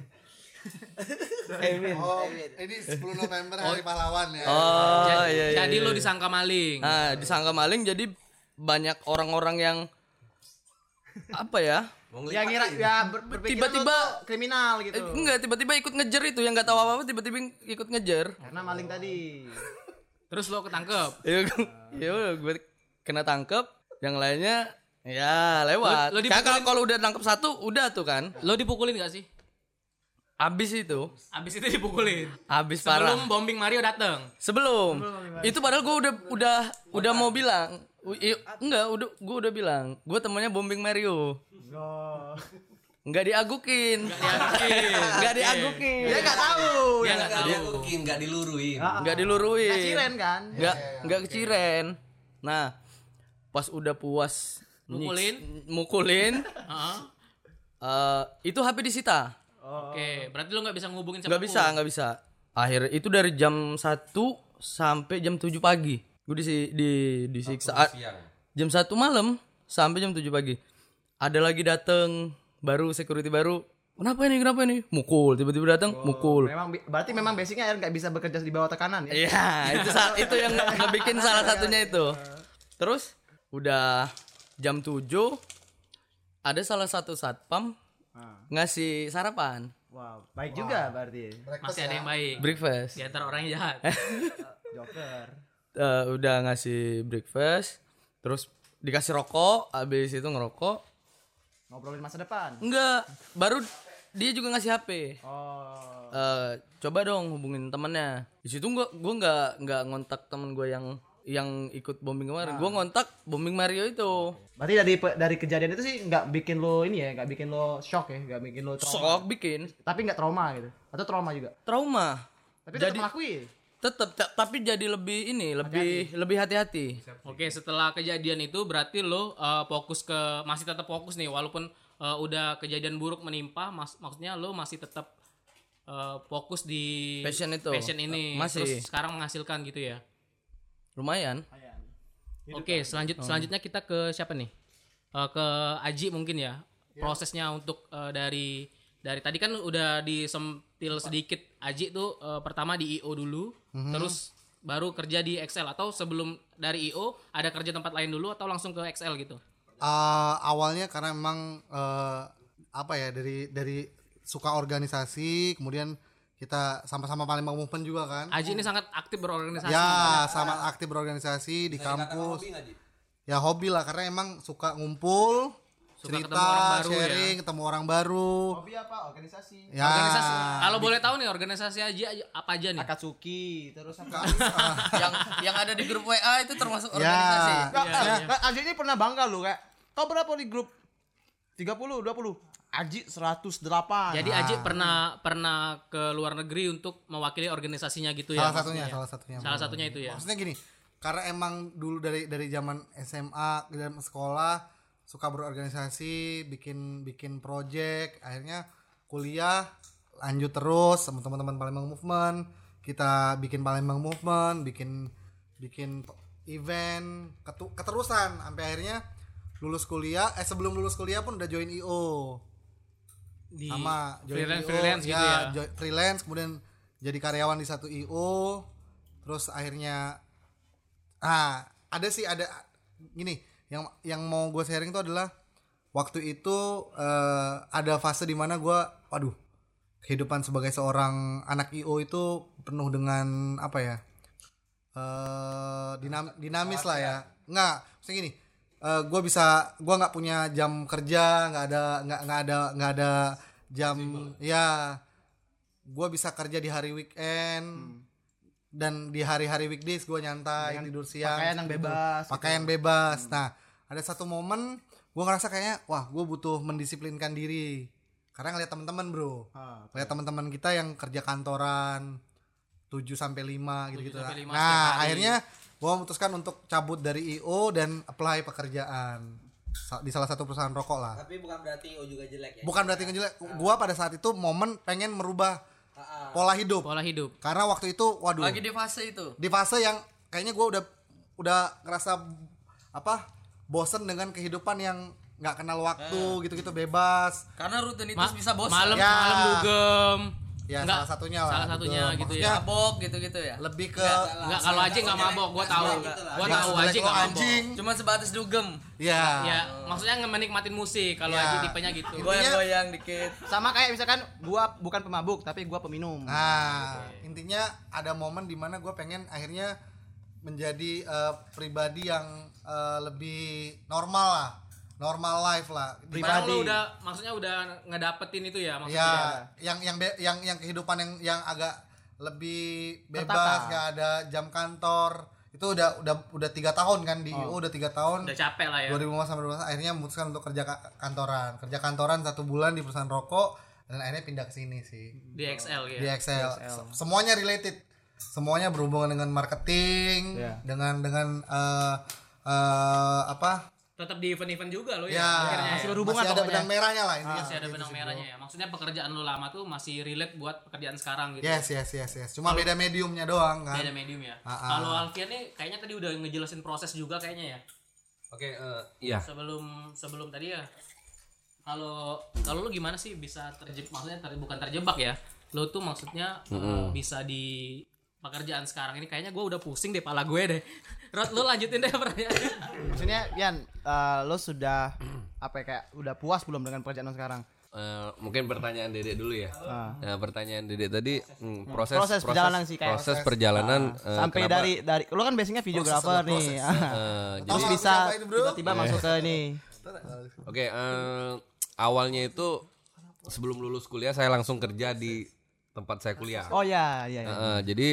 Oh, ini 10 November hari pahlawan ya. oh Ja- iya iya Jadi iya. lo disangka maling. Nah, disangka maling jadi banyak orang-orang yang apa ya? Ya ngira ya ber, Tiba-tiba- kriminal gitu. Eh, enggak, tiba-tiba ikut ngejar itu yang nggak tahu apa-apa tiba-tiba ikut ngejar. Karena maling tadi. Terus lo ketangkep. Ya, ya udah, gue kena tangkep, yang lainnya ya lewat. Lo- lo kalau kalau udah tangkep satu udah tuh kan. Lo dipukulin gak sih? Habis itu, Abis itu dipukulin. habis parah. Sebelum bombing Mario datang. Sebelum. Itu padahal gue udah udah udah mau bilang. I- enggak, udah gue udah bilang. Gue temennya bombing Mario. Oh. Enggak diagukin. Diagukin. Enggak diagukin. Dia enggak tahu. Dia nggak tahu. Dia mungkin nggak diluruin. Enggak diluruin. Kasiren kan? Enggak enggak keciren. Nah, pas udah puas Mukulin. mukulin Heeh. eh, itu HP disita. Oke, berarti lo nggak bisa ngehubungin siapa Enggak bisa, enggak bisa. Akhirnya itu dari jam 1 sampai jam 7 pagi. Gue di di disiksa A- jam 1 malam sampai jam 7 pagi. Ada lagi dateng baru security baru. Kenapa ini? Kenapa ini? Mukul, tiba-tiba datang mukul. Memang berarti memang basicnya Aaron nggak bisa bekerja di bawah tekanan ya. Iya, itu itu yang ngebikin salah satunya itu. Terus udah jam 7 ada salah satu satpam ngasih sarapan Wow, baik juga berarti. Masih ada yang baik. breakfast. Di antara orang yang jahat. Joker. Eh, udah ngasih breakfast, terus dikasih rokok, habis itu ngerokok. Ngobrolin masa depan. Enggak, baru dia juga ngasih HP. Oh. Eh, coba dong hubungin temennya. Di situ gua gua nggak nggak ngontak temen gue yang yang ikut bombing kemarin. Gua ngontak bombing Mario itu. Berarti dari dari kejadian itu sih nggak bikin lo ini ya, nggak bikin lo shock ya, nggak bikin lo trauma. Sok bikin Tapi nggak trauma gitu. Atau trauma juga. trauma. Tapi tetap mengakui. tetap ta- tapi jadi lebih ini lebih lebih hati-hati Oke, setelah kejadian itu berarti lo uh, fokus ke masih tetap fokus nih walaupun uh, udah kejadian buruk menimpa, mas- maksudnya lo masih tetap uh, fokus di Passion itu. passion ini. Masih. Terus sekarang menghasilkan gitu ya. Lumayan. Oke, selanjut selanjutnya kita ke siapa nih? Eh, ke Aji mungkin ya. Prosesnya untuk eh, dari dari tadi kan udah disentil sedikit Aji tuh eh, pertama di IO dulu, terus baru kerja di Excel. Atau sebelum dari IO ada kerja tempat lain dulu atau langsung ke Excel gitu. Eh, awalnya karena memang eh, apa ya dari dari suka organisasi kemudian kita sama-sama paling movement juga kan Aji ini sangat aktif berorganisasi. ya sama aktif berorganisasi di kampus ya hobi lah karena emang suka ngumpul Suka cerita ketemu orang baru ya. sharing ketemu orang baru Hobi apa? Organisasi. ya Organisasi. Kalau boleh tahu nih organisasi Aji aja- apa aja nih? Akatsuki, terus apa? yang yang ada di grup WA itu termasuk ya organisasi Iya, iya. nggak, Aji ini pernah bangga lu kayak kau berapa di grup? 30, 20. Aji 108. Jadi Aji pernah pernah ke luar negeri untuk mewakili organisasinya gitu ya. salah satunya salah satunya Salah satunya itu ya. maksudnya gini karena emang dulu dari dari zaman SMA dan sekolah suka berorganisasi bikin bikin project akhirnya kuliah lanjut terus sama teman-teman Palembang Movement kita bikin Palembang Movement bikin bikin event ketu- keterusan sampai akhirnya lulus kuliah eh sebelum lulus kuliah pun udah join IO di sama freelance IO, freelance gitu ya jo- freelance kemudian jadi karyawan di satu IO terus akhirnya ah ada sih ada gini yang yang mau gue sharing itu adalah waktu itu eh, ada fase di mana gue waduh kehidupan sebagai seorang anak IO itu penuh dengan apa ya eh dinam- dinamis lah ya. Nggak maksudnya gini gue bisa gue nggak punya jam kerja nggak ada nggak nggak ada nggak ada jam ya. Gue bisa kerja di hari weekend. Dan di hari-hari weekdays gue nyantai tidur siang. pakaian yang gitu. bebas, pakaian bebas. Nah ada satu momen gue ngerasa kayaknya wah gue butuh mendisiplinkan diri. Karena ngeliat teman-teman bro. Ah, ngeliat teman-teman kita yang kerja kantoran 7 sampai 5 gitu-gitu. sampai lima Nah, setiap hari. akhirnya gua memutuskan untuk cabut dari IO dan apply pekerjaan di salah satu perusahaan rokok lah. Tapi bukan berarti IO juga jelek ya. Bukan berarti ngejelek. Gua pada saat itu momen pengen merubah pola hidup. pola hidup Karena waktu itu waduh Lagi di fase itu. di fase yang kayaknya gua udah udah ngerasa apa? bosen dengan kehidupan yang nggak kenal waktu gitu-gitu bebas. Karena rutinitas Ma- bisa bosan. malam Ya. malam dugem Ya Nggak, salah satunya lah. salah satunya Gitu. gitu ya mabok gitu-gitu ya. lebih ke Enggak kalau aja nggak mabok gua tahu gua tahu jelek aja lo nggak mabok anjing. Cuma sebatas dugem. Ya. ya maksudnya menikmatin musik kalau Ya. aja tipenya gitu Goyang-goyang dikit. sama kayak misalkan gua bukan pemabuk tapi gua peminum Nah, intinya ada momen di mana gue pengen akhirnya menjadi eh, pribadi yang eh, lebih normal lah, normal life lah. Dimana- lo udah maksudnya udah ngedapetin itu ya maksudnya ya, yang yang be- yang yang kehidupan yang yang agak lebih bebas, gak ada jam kantor. Itu udah udah udah tiga tahun kan di IO udah tiga tahun. udah capek lah ya 2015 sampai 2015 akhirnya memutuskan untuk kerja ka- kantoran, kerja kantoran satu bulan di perusahaan rokok dan akhirnya pindah ke sini sih di XL ya di Excel. Se- Semuanya related. Semuanya berhubungan dengan marketing, Iya. dengan dengan eh eh, apa? Tetap di event-event juga lo ya, Ya, akhirnya masih, ya. berhubungan ada pokoknya. benang merahnya lah intinya. masih ada benang merahnya ya maksudnya pekerjaan lo lama tuh masih relate buat pekerjaan sekarang gitu Yes, yes, yes, yes. Cuma beda mediumnya doang kan. beda medium ya Ah, ah. kalau Alfian nih kayaknya tadi udah ngejelasin proses juga kayaknya ya Oke, eh, iya. sebelum sebelum tadi ya kalau kalau lu gimana sih bisa terjebak maksudnya ter- bukan terjebak ya lo tuh maksudnya eh, bisa di pekerjaan sekarang ini kayaknya gue udah pusing deh pala gue deh. Rod lu lanjutin deh pertanyaannya maksudnya Yan eh, lo sudah apa ya kayak udah puas belum dengan pekerjaan lo sekarang? Eh, mungkin pertanyaan Dedek dulu ya. Nah, pertanyaan Dedek tadi hmm, proses, Proses perjalanan sih, kayak- proses perjalanan eh, sampai kenapa- dari dari lo kan basicnya videografer nih. eh, jadi terus bisa tiba-tiba masuk ke ini. Oke, eh, awalnya itu sebelum lulus kuliah saya langsung kerja di tempat saya kuliah. oh ya ya, ya. Eh, jadi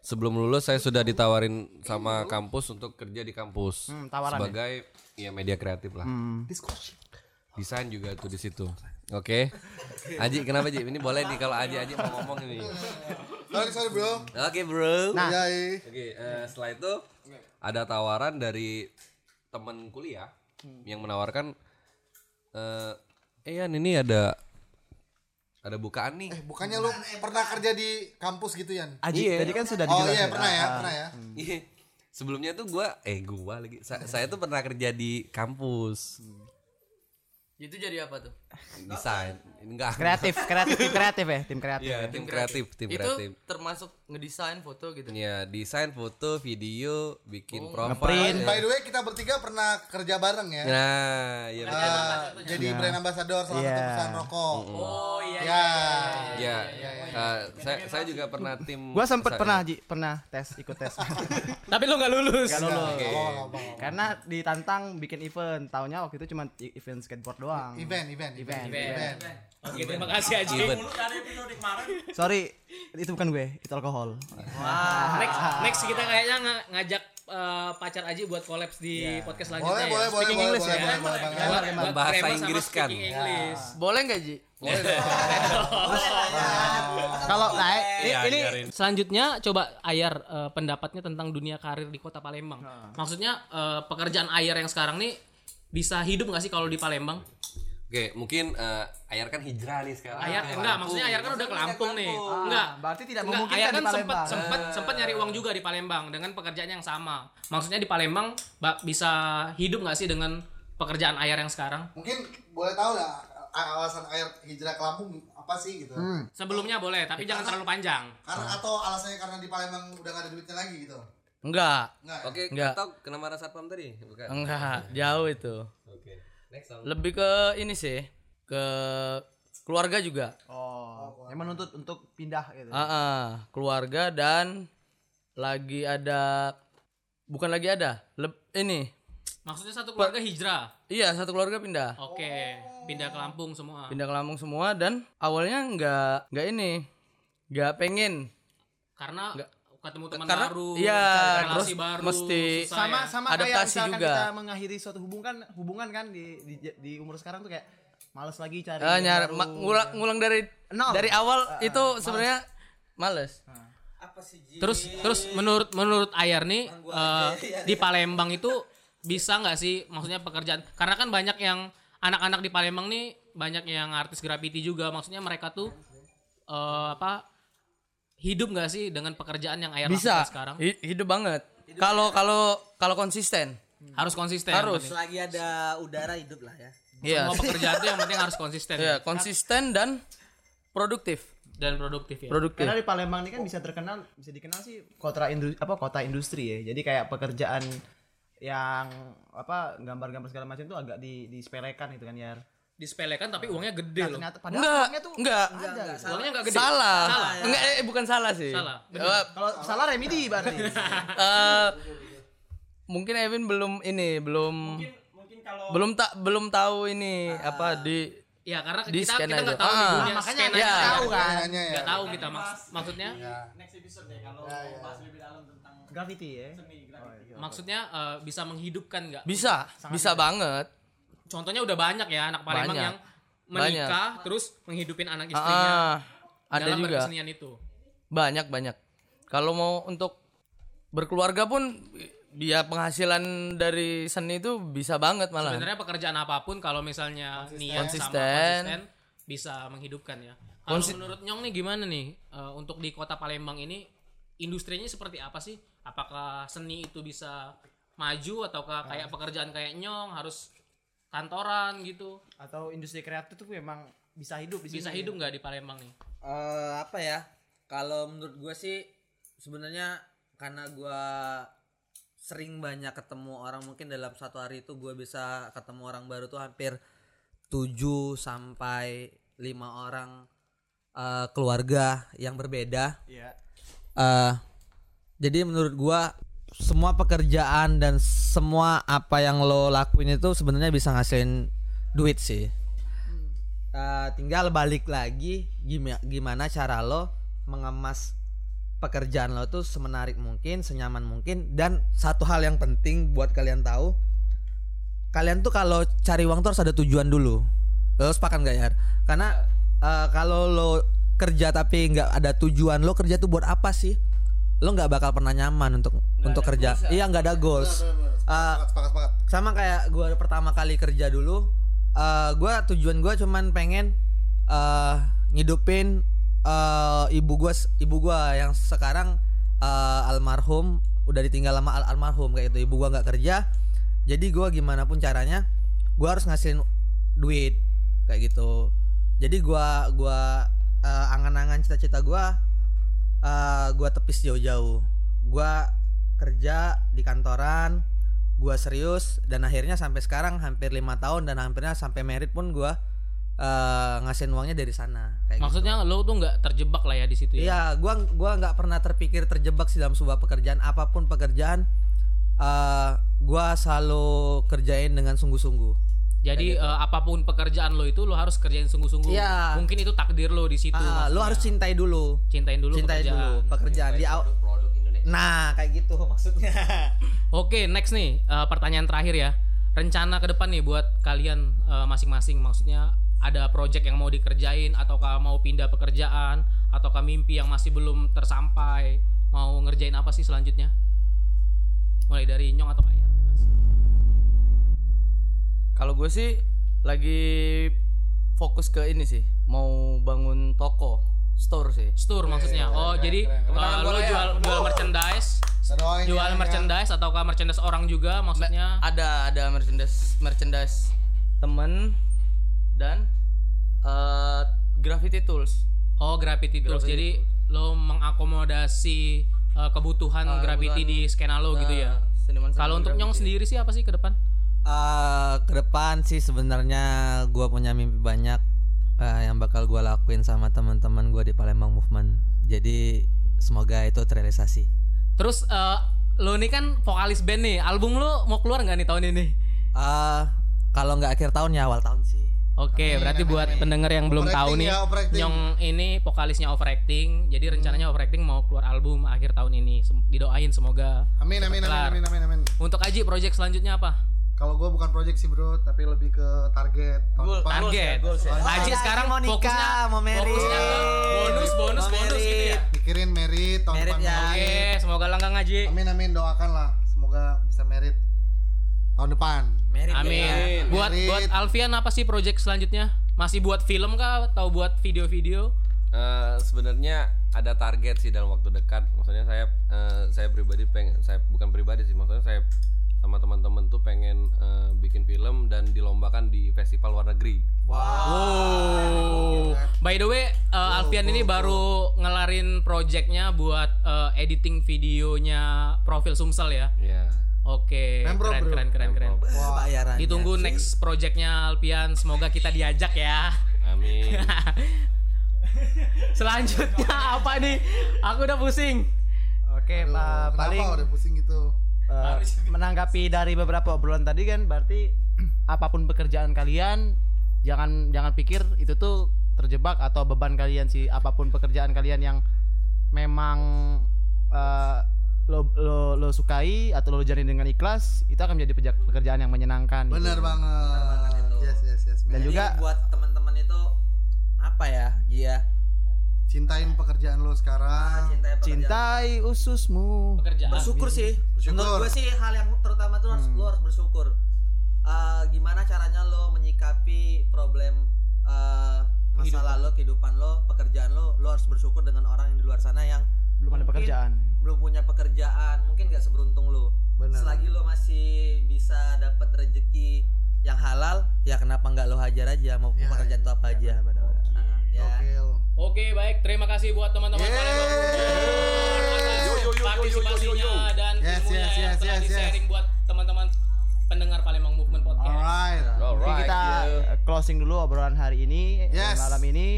sebelum lulus saya sudah ditawarin sama kampus untuk kerja di kampus Hmm, tawaran ya? sebagai ya? media kreatif lah. Hmm. Desain juga tuh di situ. Oke. Aji kenapa Ji? Ini boleh nih kalau Aji Aji mau ngomong ini. Sorry, sorry, Bro. Oke, Bro. Nah. Iya, iya. Oke, eh, setelah itu ada tawaran dari teman kuliah yang menawarkan eh eh Yan, ini ada ada bukaan nih. Eh, bukannya lu pernah kerja di kampus gitu, Yan? Aji Iya. tadi kan sudah Oh dijelasin iya, pernah ya, Ah, pernah ya. Iya. Sebelumnya tuh gua eh gua lagi sa- saya tuh pernah kerja di kampus Itu jadi apa tuh? Desain. Enggak. kreatif kreatif tim kreatif ya tim kreatif Iya, tim kreatif, tim itu kreatif. termasuk ngedesain foto gitu. Ya, desain, foto, video, bikin ngeprint. profile. By the way, kita bertiga pernah kerja bareng ya. Nah, iya betul. Ah, jadi brand ambassador salah satu Iya. perusahaan rokok. oh iya Ya. Ya, eh, saya saya juga pernah tim. gua sempet pernah Ji pernah tes ikut tes tapi lu nggak lulus Gak lulus Oke. karena ditantang bikin event tahunya waktu itu cuma event skateboard doang Event, event, event. Event. oke terima kasih Aji Event. sorry itu bukan gue itu alkohol next next kita kayaknya nga- ngajak eh, pacar Aji buat collabs di podcast selanjutnya Boleh, ya. boleh, boleh, Speaking boleh, English boleh, ya. boleh, boleh banget. Buat- Gimana, buat Bahasa Inggris kan? English. Boleh nggak Ji? kalau nah ini, Iya, ini biarin. Selanjutnya coba Ayar eh, pendapatnya tentang dunia karir di Kota Palembang. Maksudnya eh, pekerjaan Ayar yang sekarang nih bisa hidup nggak sih kalau di Palembang? Oke, mungkin eh, Ayar kan hijrah nih sekarang. Ayar Ke enggak, maksudnya Ayar kan udah ke Lampung nih. Ah, Enggak. berarti tidak Enggak, memungkinkan Ayar di kan sempat Palembang. sempat sempat nyari uang juga di Palembang dengan pekerjaan yang sama. Maksudnya di Palembang ba- bisa hidup nggak sih dengan pekerjaan Ayar yang sekarang? Mungkin boleh tahu lah alasan air hijrah ke Lampung apa sih gitu. Sebelumnya boleh, tapi jangan terlalu panjang. Karena atau alasannya karena di Palembang udah gak ada duitnya lagi gitu. Enggak. Enggak. ya? Oke, Enggak. atau kena marah satpam tadi? Bukan. Enggak, jauh itu. Oke. Next song. Lebih ke ini sih, ke keluarga juga. Oh, yang menuntut untuk pindah gitu. Ah, ah, keluarga dan lagi ada bukan lagi ada. Leb, ini. Maksudnya satu keluarga hijrah. Iya, satu keluarga pindah. Oke, pindah ke Lampung semua. Pindah ke Lampung semua dan awalnya enggak enggak ini. Enggak pengen. Karena ketemu teman Karena baru, iya, cari terus relasi baru, mesti susah sama ya. sama Adaptasi kayak misalkan juga. kita mengakhiri suatu hubungan hubungan kan di di, di umur sekarang tuh kayak males lagi cari Ah, yang nyari baru. ma- ngulang ngulang dari Nol. dari awal itu sebenarnya males. Terus terus menurut menurut Ayar nih eh, di Palembang itu bisa nggak sih maksudnya pekerjaan karena kan banyak yang anak-anak di Palembang nih banyak yang artis graffiti juga maksudnya mereka tuh eh, apa hidup nggak sih dengan pekerjaan yang Ayar Bisa. lakukan sekarang Hi- hidup banget. Kalau kalau kalau konsisten. harus konsisten Harus. Selagi ada udara hidup lah ya. Iya. semua pekerjaan tuh yang penting harus konsisten Iya, konsisten dan produktif. dan produktif ya Produktif. Karena di Palembang ini kan bisa terkenal bisa dikenal sih kota industri apa kota industri ya. Jadi kayak pekerjaan yang apa gambar-gambar segala macam tuh agak di disepelekan gitu kan ya. Disepelekan tapi uangnya gede loh Ternyata padahal Enggak, uangnya tuh enggak. ada gitu. uangnya nggak gede Salah. salah Enggak, eh, bukan salah sih. Salah. Eh, Kalau salah remedi berarti. eh, mungkin Evin belum ini, belum belum tak belum tahu ini apa di ya karena Di kita kita nggak tahu Ah. dunia makanya skenanya ya. tahu kan. Ya. nggak tahu kita maks- maksudnya Graffiti ya. maksudnya eh, bisa menghidupkan nggak bisa, bisa banget. Contohnya udah banyak ya anak Palembang Banyak. yang menikah terus menghidupin anak Ah, istrinya ada dalam juga. berkesenian itu Banyak banyak. Kalau mau untuk berkeluarga pun dia penghasilan dari seni itu bisa banget malah. sebenarnya pekerjaan apa pun kalau misalnya niat sama Konsisten. konsisten bisa menghidupkan ya kalau menurut Nyong nih gimana nih eh, untuk di kota Palembang ini industrinya seperti apa sih apakah seni itu bisa maju ataukah kayak pekerjaan kayak Nyong harus kantoran gitu Atau industri kreatif tuh memang bisa hidup di bisa sini. hidup nggak di Palembang nih eh apa ya? Kalau menurut gue sih sebenarnya karena gua sering banyak ketemu orang mungkin dalam satu hari itu gue bisa ketemu orang baru tuh hampir 7 sampai lima orang eh, keluarga yang berbeda. Iya. eh jadi menurut gua semua pekerjaan dan semua apa yang lo lakuin itu sebenarnya bisa ngasilin duit sih. Eh, tinggal balik lagi gimana gimana cara lo mengemas pekerjaan lo tuh semenarik mungkin, senyaman mungkin dan satu hal yang penting buat kalian tahu kalian tuh kalau cari uang tuh harus ada tujuan dulu. Lo sepakat gak ya? Karena eh, kalau lo kerja tapi nggak ada tujuan lo kerja tuh buat apa sih? Lo nggak bakal pernah nyaman untuk untuk kerja. Iya nggak ada goals. Eh, Sepakat, sepakat, sepakat. sama kayak gue pertama kali kerja dulu eh gue tujuan gue cuman pengen eh ngidupin eh ibu gue ibu gua yang sekarang eh, almarhum udah ditinggal sama al- almarhum kayak gitu ibu gua nggak kerja jadi gue gimana pun caranya gue harus ngasihin duit kayak gitu jadi gua gua eh, angan-angan cita-cita gua eh gua tepis jauh-jauh gua kerja di kantoran gua serius dan akhirnya sampai sekarang hampir lima tahun dan hampirnya sampai merit pun gua eh ngasihin uangnya dari sana kayak gitu. maksudnya lo tuh nggak terjebak lah ya di situ ya Iya, gua gua nggak pernah terpikir terjebak sih dalam sebuah pekerjaan apa pun pekerjaan eh gua selalu kerjain dengan sungguh-sungguh. Jadi eh, apa pun pekerjaan lo itu lo harus kerjain sungguh-sungguh Iya. mungkin itu takdir lo di situ Ah, lu maksudnya. harus cintai dulu. cintain dulu cintai pekerjaan. dulu pekerjaan di aw- Nah, kayak gitu maksudnya. Oke, next nih eh, pertanyaan terakhir ya. Rencana ke depan nih buat kalian eh, masing-masing, maksudnya ada project yang mau dikerjain ataukah mau pindah pekerjaan ataukah mimpi yang masih belum tersampai, mau ngerjain apa sih selanjutnya? Mulai dari Nyong atau bebas. Kalau gue sih lagi fokus ke ini sih, mau bangun toko, store sih. Store maksudnya. Oh, jadi uh, lo jual jual merchandise, jual ya, ya. merchandise ataukah merchandise orang juga maksudnya? Ada ada merchandise merchandise temen dan eh graffiti tools. Oh, graffiti tools. Jadi lo mengakomodasi uh, kebutuhan Ah, graffiti di skena lo gitu ya. Nah, seniman-seniman Kalau untuk Nyong graffiti. sendiri sih apa sih ke depan? Eh, ke depan sih sebenarnya gua punya mimpi banyak eh, yang bakal gua lakuin sama teman-teman gua di Palembang Movement. Jadi semoga itu terrealisasi. Terus eh, lo ini kan vokalis band nih. Album lo mau keluar nggak nih tahun ini? Eh, kalau nggak akhir tahun ya awal tahun sih. Oke, berarti buat pendengar yang belum tahu nih, ya. Nyong ini vokalisnya Overacting. Jadi rencananya Overacting mau keluar album akhir tahun ini. Didoain semoga. Amin amin amin Kelar. amin amin amin. Untuk Aji project selanjutnya apa? Kalau gue bukan project sih bro, tapi lebih ke target tahun Goal, depan. Target. Aji sekarang mau nikah, fokusnya mau fokusnya ke bonus bonus Mau bonus gitu ya. Mikirin merit tahun Merit depan. ya. merit. Oke, semoga langgang Aji. Amin amin doakan lah, semoga bisa merit tahun depan. Merit Amin. Buat Merit. buat Alfian apa sih project selanjutnya? Masih buat film kah atau buat video-video? Eh, sebenarnya ada target sih dalam waktu dekat. Maksudnya saya eh, saya pribadi pengen saya bukan pribadi sih, maksudnya saya sama teman-teman tuh pengen eh, bikin film dan dilombakan di festival luar negeri. Wow. By the way, uh, Alfian ini baru ngelarin projectnya buat uh, editing videonya profil Sumsel ya. Iya. Oke, Pemprov, keren, bro. keren keren keren Wah, bayarannya. Ditunggu next projectnya Alfian. Semoga kita diajak ya. Amin. Selanjutnya apa nih? Aku udah pusing. Oke, Aduh, Pak, kenapa paling udah pusing gitu? Eh, menanggapi dari beberapa obrolan tadi kan berarti apa pun pekerjaan kalian jangan jangan pikir itu tuh terjebak atau beban kalian sih apa pun pekerjaan kalian yang memang eh, lo, lo lo sukai atau lo jalani dengan ikhlas itu akan menjadi pekerjaan yang menyenangkan gitu. Bener banget. Yes yes yes. Dan man. juga buat teman-teman itu apa ya? Iya. cintain pekerjaan lo sekarang. Cintai ususmu. Pekerjaan. bersyukur sih. Bersyukur. menurut gue sih hal yang terutama tuh harus lo harus bersyukur. Eh, gimana caranya lo menyikapi problem eh, masalah lo kehidupan lo pekerjaan lo lo harus bersyukur dengan orang yang di luar sana yang belum ada pekerjaan. belum punya pekerjaan mungkin gak seberuntung lo. Benar. selagi lo masih bisa dapat rezeki yang halal ya kenapa nggak lo hajar aja mau Ya, pekerjaan itu apa aja? Nah, ya Gokil. Oke, baik. Terima kasih buat teman-teman. Palembang atas Yo, yo, yo, yo, yo, yo, yo, yo. partisipasinya dan Yes, ilmunya yes, yang yes, telah yes, yes. di-sharing buat teman-teman pendengar Palembang Movement Podcast. Alright. Oke, Alright. kita yeah. closing dulu obrolan hari ini Yes. uh, malam ini.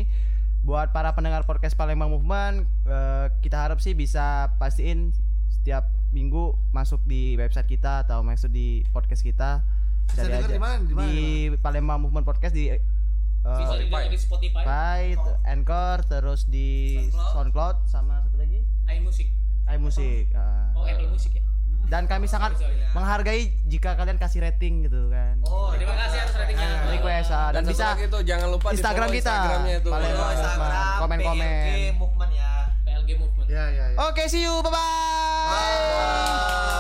Buat para pendengar podcast Palembang Movement, uh, kita harap sih bisa pastiin setiap minggu masuk di website kita atau masuk di podcast kita. Bisa Cari aja di mana? Di mana? di Palembang Movement Podcast di uh, Bisa didengar di Spotify, Spotify, Anchor, terus di SoundCloud sama satu lagi iMusic. iMusic. uh. Oh, Apple Music ya. Dan kami sangat sorry. menghargai jika kalian kasih rating gitu kan. oh Terima kasih atas ratingnya. request uh, dan, Dan, bisa tuh jangan lupa di Instagram follow kita. Instagramnya. Palembang. Follow Instagram Komen-komen. PLG movement ya PLG Movement. Ya ya ya. Oke, see you. Bye bye. Bye.